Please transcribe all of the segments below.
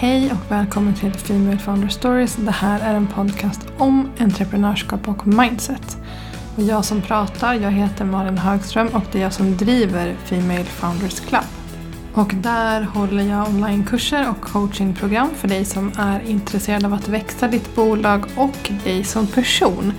Hej och välkommen till Female Founder Stories. Det här är en podcast om entreprenörskap och mindset. Och jag som pratar, jag heter Malin Högström och det är jag som driver Female Founders Club. Och där håller jag onlinekurser och coachingprogram för dig som är intresserad av att växa ditt bolag och dig som person.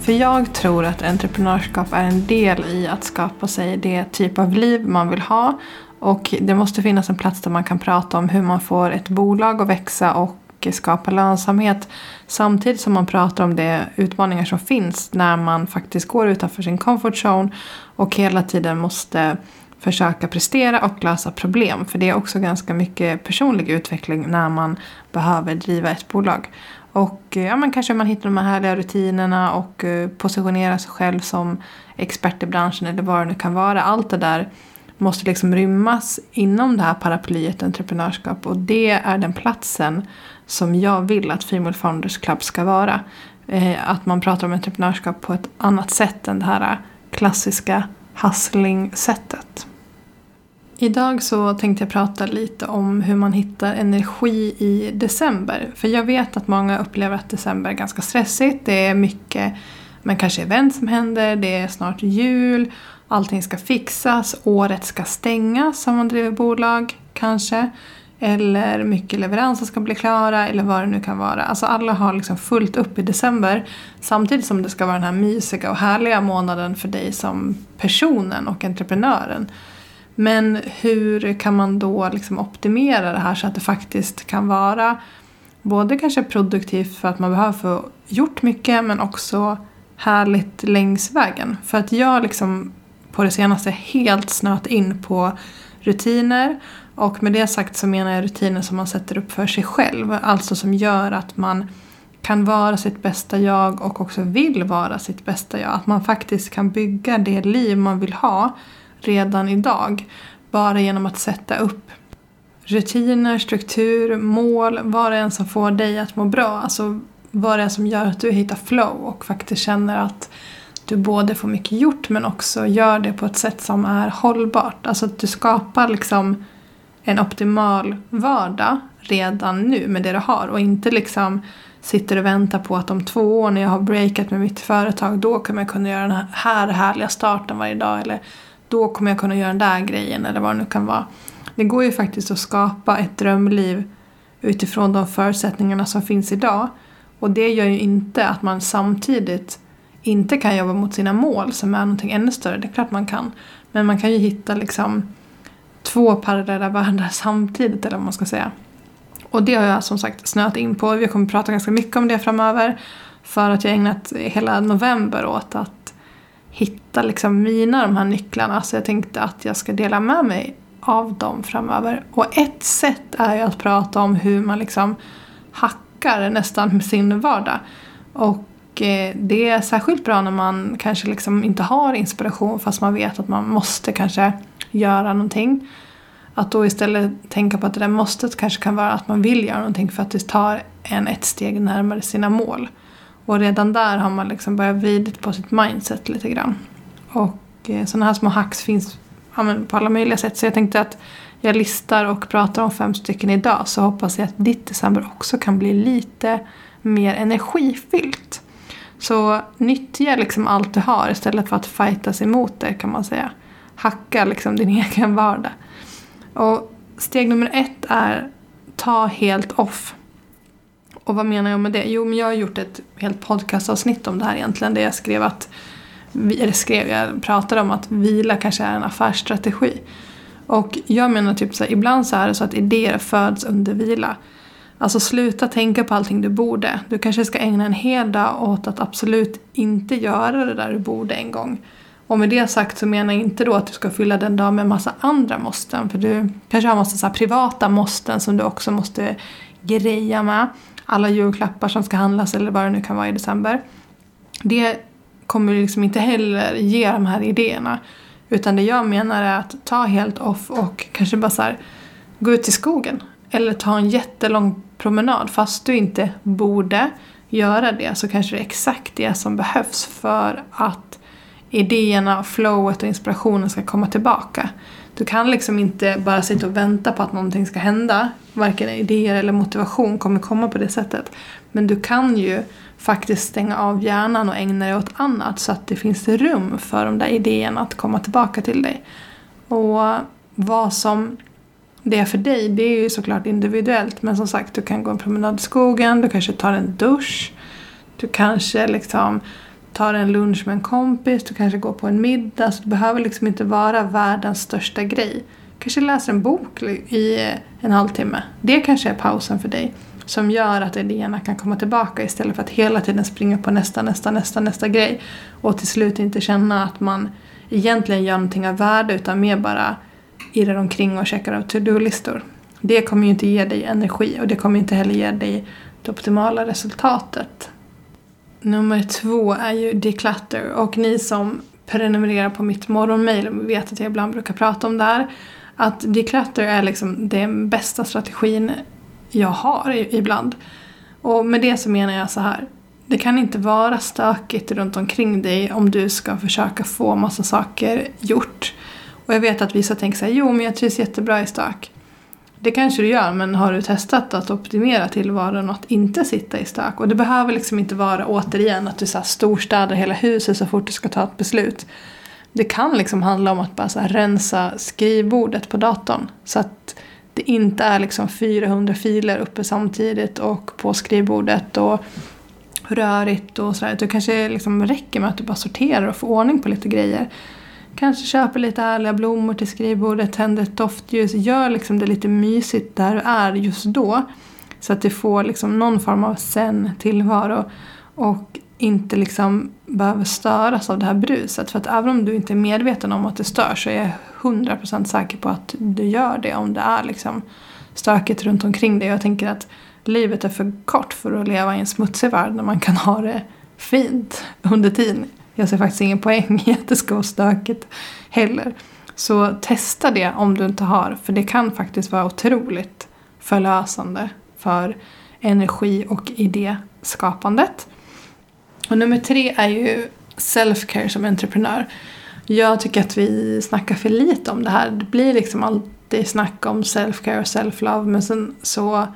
För jag tror att entreprenörskap är en del i att skapa sig det typ av liv man vill ha och det måste finnas en plats där man kan prata om hur man får ett bolag att växa och skapa lönsamhet. Samtidigt som man pratar om de utmaningar som finns när man faktiskt går utanför sin comfort zone och hela tiden måste försöka prestera och lösa problem. För det är också ganska mycket personlig utveckling när man behöver driva ett bolag. Och eh, ja, men kanske man hittar de här härliga rutinerna och eh, positionerar sig själv som expert i branschen eller vad det nu kan vara. Allt det där måste liksom rymmas inom det här paraplyet entreprenörskap och det är den platsen som jag vill att Female Founders Club ska vara. Eh, att man pratar om entreprenörskap på ett annat sätt än det här klassiska hustling-sättet. Idag så tänkte jag prata lite om hur man hittar energi i december. För jag vet att många upplever att december är ganska stressigt. Det är mycket, men kanske event som händer, det är snart jul allting ska fixas, året ska stängas om man driver bolag kanske. Eller mycket leveranser ska bli klara eller vad det nu kan vara. Alltså alla har liksom fullt upp i december. Samtidigt som det ska vara den här mysiga och härliga månaden för dig som personen och entreprenören. Men hur kan man då liksom optimera det här så att det faktiskt kan vara både kanske produktivt för att man behöver få gjort mycket men också härligt längs vägen. För att jag liksom på det senaste helt snöat in på rutiner. Och med det sagt så menar jag rutiner som man sätter upp för sig själv. Alltså som gör att man kan vara sitt bästa jag och också vill vara sitt bästa jag. Att man faktiskt kan bygga det liv man vill ha redan idag. Bara genom att sätta upp rutiner, struktur, mål, vad det är som får dig att må bra. Alltså vad det är som gör att du hittar flow och faktiskt känner att du både får mycket gjort men också gör det på ett sätt som är hållbart. Alltså att du skapar liksom en optimal vardag redan nu med det du har och inte liksom sitter och väntar på att om två år när jag har breakat med mitt företag då kommer jag kunna göra den här härliga starten varje dag eller då kommer jag kunna göra den där grejen eller vad det nu kan vara. Det går ju faktiskt att skapa ett drömliv utifrån de förutsättningarna som finns idag och det gör ju inte att man samtidigt inte kan jobba mot sina mål som är någonting ännu större. Det är klart man kan. Men man kan ju hitta liksom två parallella världar samtidigt eller vad man ska säga. Och det har jag som sagt snöat in på. Vi kommer prata ganska mycket om det framöver. För att jag har ägnat hela november åt att hitta liksom mina de här nycklarna. Så jag tänkte att jag ska dela med mig av dem framöver. Och ett sätt är ju att prata om hur man liksom hackar nästan med sin vardag. Och Eh, det är särskilt bra när man kanske liksom inte har inspiration fast man vet att man måste kanske göra någonting. Att då istället tänka på att det där måstet kanske kan vara att man vill göra någonting för att det tar en ett steg närmare sina mål. Och redan där har man liksom börjat vrida på sitt mindset lite grann. Och eh, sådana här små hacks finns ja, på alla möjliga sätt. Så jag tänkte att jag listar och pratar om fem stycken idag så hoppas jag att ditt december också kan bli lite mer energifyllt. Så nyttja liksom allt du har istället för att fightas emot det kan man säga. Hacka liksom din egen vardag. Och steg nummer ett är ta helt off. Och vad menar jag med det? Jo, men jag har gjort ett helt podcastavsnitt om det här egentligen. Där jag skrev att, eller skrev, jag pratade om att vila kanske är en affärsstrategi. Och jag menar typ så här, ibland så är det så att idéer föds under vila. Alltså sluta tänka på allting du borde. Du kanske ska ägna en hel dag åt att absolut inte göra det där du borde en gång. Och med det sagt så menar jag inte då att du ska fylla den dagen med en massa andra måsten. För du kanske har massa så privata måsten som du också måste greja med. Alla julklappar som ska handlas eller vad det nu kan vara i december. Det kommer liksom inte heller ge de här idéerna. Utan det jag menar är att ta helt off och kanske bara så här, gå ut i skogen. Eller ta en jättelång promenad. Fast du inte borde göra det så kanske det är exakt det som behövs för att idéerna, flowet och inspirationen ska komma tillbaka. Du kan liksom inte bara sitta och vänta på att någonting ska hända. Varken idéer eller motivation kommer komma på det sättet. Men du kan ju faktiskt stänga av hjärnan och ägna dig åt annat så att det finns rum för de där idéerna att komma tillbaka till dig. Och vad som det är för dig, det är ju såklart individuellt. Men som sagt, du kan gå en promenad i skogen, du kanske tar en dusch. Du kanske liksom tar en lunch med en kompis, du kanske går på en middag. Så det behöver liksom inte vara världens största grej. Kanske läser en bok i eh, en halvtimme. Det kanske är pausen för dig. Som gör att idéerna kan komma tillbaka istället för att hela tiden springa på nästa, nästa, nästa, nästa grej. Och till slut inte känna att man egentligen gör någonting av värde utan mer bara irrar omkring och checkar av to-do-listor. Det kommer ju inte ge dig energi och det kommer inte heller ge dig det optimala resultatet. Nummer två är ju declutter och ni som prenumererar på mitt morgonmail vet att jag ibland brukar prata om det här. Att declutter är liksom den bästa strategin jag har ibland. Och med det så menar jag så här. Det kan inte vara stökigt runt omkring dig om du ska försöka få massa saker gjort. Och jag vet att vissa tänker så här, jo men jag trivs jättebra i stök. Det kanske du gör, men har du testat att optimera tillvaron och att inte sitta i stök? Och det behöver liksom inte vara återigen att du så här storstädar hela huset så fort du ska ta ett beslut. Det kan liksom handla om att bara så rensa skrivbordet på datorn. Så att det inte är liksom 400 filer uppe samtidigt och på skrivbordet och rörigt och sådär. Det kanske liksom räcker med att du bara sorterar och får ordning på lite grejer. Kanske köper lite härliga blommor till skrivbordet, tänder ett doftljus. Gör liksom det lite mysigt där du är just då. Så att du får liksom någon form av sen tillvaro. Och inte liksom behöver störas av det här bruset. För att även om du inte är medveten om att det stör så är jag 100% säker på att du gör det om det är liksom stökigt runt omkring dig. Jag tänker att livet är för kort för att leva i en smutsig värld när man kan ha det fint under tiden. Jag ser faktiskt ingen poäng i att det ska vara stökigt heller. Så testa det om du inte har, för det kan faktiskt vara otroligt förlösande för energi och idéskapandet. Och nummer tre är ju self-care som entreprenör. Jag tycker att vi snackar för lite om det här. Det blir liksom alltid snack om self-care och self-love men sen så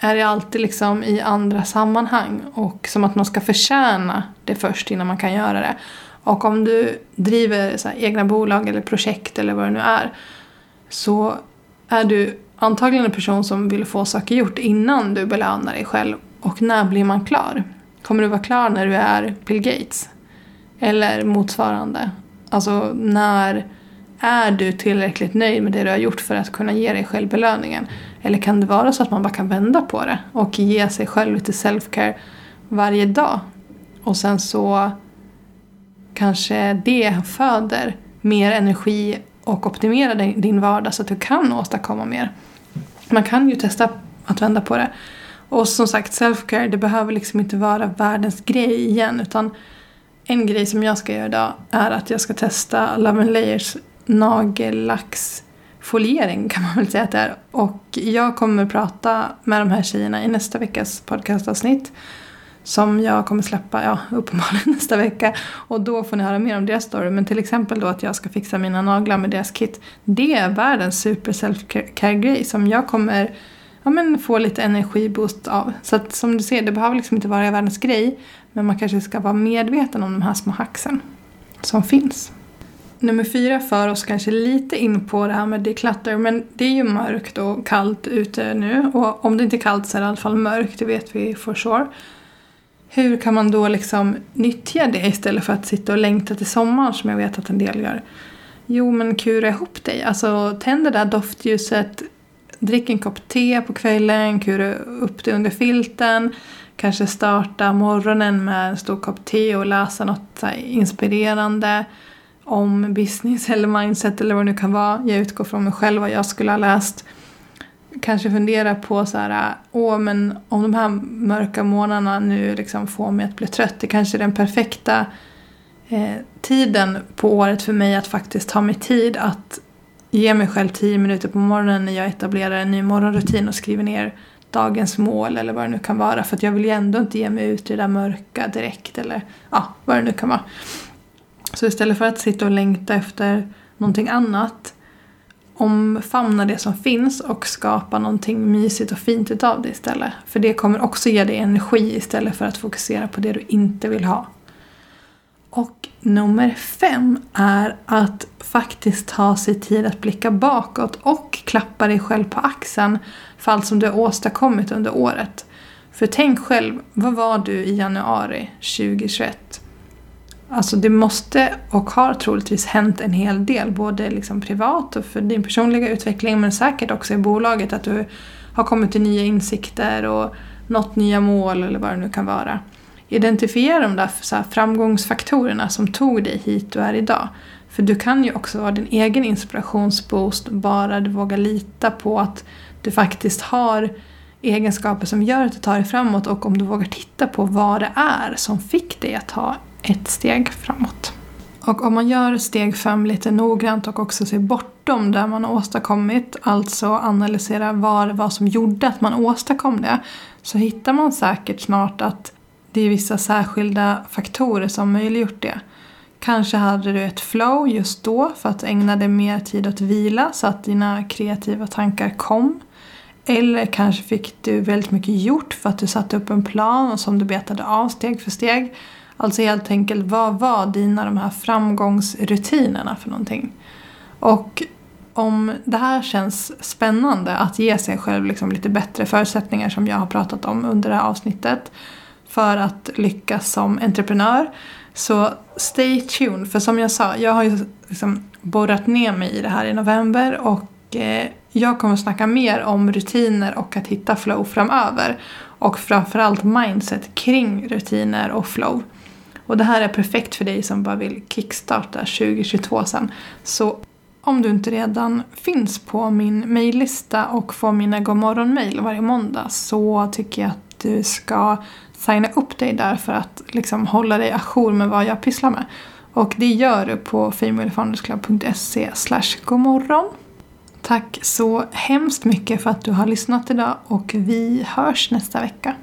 är det alltid liksom i andra sammanhang och som att man ska förtjäna det först innan man kan göra det. Och om du driver så egna bolag eller projekt eller vad det nu är så är du antagligen en person som vill få saker gjort innan du belönar dig själv. Och när blir man klar? Kommer du vara klar när du är Bill Gates? Eller motsvarande? Alltså när är du tillräckligt nöjd med det du har gjort för att kunna ge dig själv belöningen? Eller kan det vara så att man bara kan vända på det och ge sig själv lite self-care varje dag? Och sen så kanske det föder mer energi och optimerar din vardag så att du kan åstadkomma mer. Man kan ju testa att vända på det. Och som sagt, self-care, det behöver liksom inte vara världens grej igen. Utan en grej som jag ska göra idag är att jag ska testa Love and Layers Foliering kan man väl säga att det är. Och jag kommer prata med de här tjejerna i nästa veckas podcastavsnitt. Som jag kommer släppa, ja, uppenbarligen nästa vecka. Och då får ni höra mer om deras story. Men till exempel då att jag ska fixa mina naglar med deras kit. Det är världens super self-care-grej som jag kommer ja, men få lite energiboost av. Så att som du ser, det behöver liksom inte vara världens grej. Men man kanske ska vara medveten om de här små hacksen som finns. Nummer fyra för oss kanske lite in på det här med declutter men det är ju mörkt och kallt ute nu och om det inte är kallt så är det i alla fall mörkt, det vet vi for sure. Hur kan man då liksom nyttja det istället för att sitta och längta till sommaren som jag vet att en del gör? Jo men kura ihop dig, alltså tänd det där doftljuset, drick en kopp te på kvällen, kura upp det under filten, kanske starta morgonen med en stor kopp te och läsa något inspirerande om business eller mindset eller vad det nu kan vara. Jag utgår från mig själv vad jag skulle ha läst. Kanske fundera på så här, åh men om de här mörka månaderna nu liksom får mig att bli trött, det kanske är den perfekta eh, tiden på året för mig att faktiskt ta mig tid att ge mig själv tio minuter på morgonen när jag etablerar en ny morgonrutin och skriver ner dagens mål eller vad det nu kan vara. För att jag vill ju ändå inte ge mig ut i det där mörka direkt eller ja, vad det nu kan vara. Så istället för att sitta och längta efter någonting annat omfamna det som finns och skapa någonting mysigt och fint utav det istället. För det kommer också ge dig energi istället för att fokusera på det du inte vill ha. Och nummer fem är att faktiskt ta sig tid att blicka bakåt och klappa dig själv på axeln för allt som du har åstadkommit under året. För tänk själv, vad var du i januari 2021? Alltså det måste och har troligtvis hänt en hel del, både liksom privat och för din personliga utveckling men säkert också i bolaget att du har kommit till nya insikter och nått nya mål eller vad det nu kan vara. Identifiera de där så framgångsfaktorerna som tog dig hit du är idag. För du kan ju också vara din egen inspirationsboost bara du vågar lita på att du faktiskt har egenskaper som gör att du tar dig framåt och om du vågar titta på vad det är som fick dig att ta ett steg framåt. Och om man gör steg fem lite noggrant och också ser bortom det man har åstadkommit, alltså analysera vad det var som gjorde att man åstadkom det, så hittar man säkert snart att det är vissa särskilda faktorer som möjliggjort det. Kanske hade du ett flow just då för att ägna dig mer tid att vila så att dina kreativa tankar kom. Eller kanske fick du väldigt mycket gjort för att du satte upp en plan och som du betade av steg för steg. Alltså helt enkelt, vad var dina de här framgångsrutinerna för någonting? Och om det här känns spännande att ge sig själv liksom lite bättre förutsättningar som jag har pratat om under det här avsnittet för att lyckas som entreprenör så stay tuned. För som jag sa, jag har ju liksom borrat ner mig i det här i november och eh, jag kommer att snacka mer om rutiner och att hitta flow framöver. Och framförallt mindset kring rutiner och flow. Och det här är perfekt för dig som bara vill kickstarta 2022 sen. Så om du inte redan finns på min mejllista och får mina godmorgon-mejl varje måndag så tycker jag att du ska signa upp dig där för att liksom hålla dig ajour med vad jag pysslar med. Och det gör du på femalefoundersclub.se godmorgon. Tack så hemskt mycket för att du har lyssnat idag och vi hörs nästa vecka.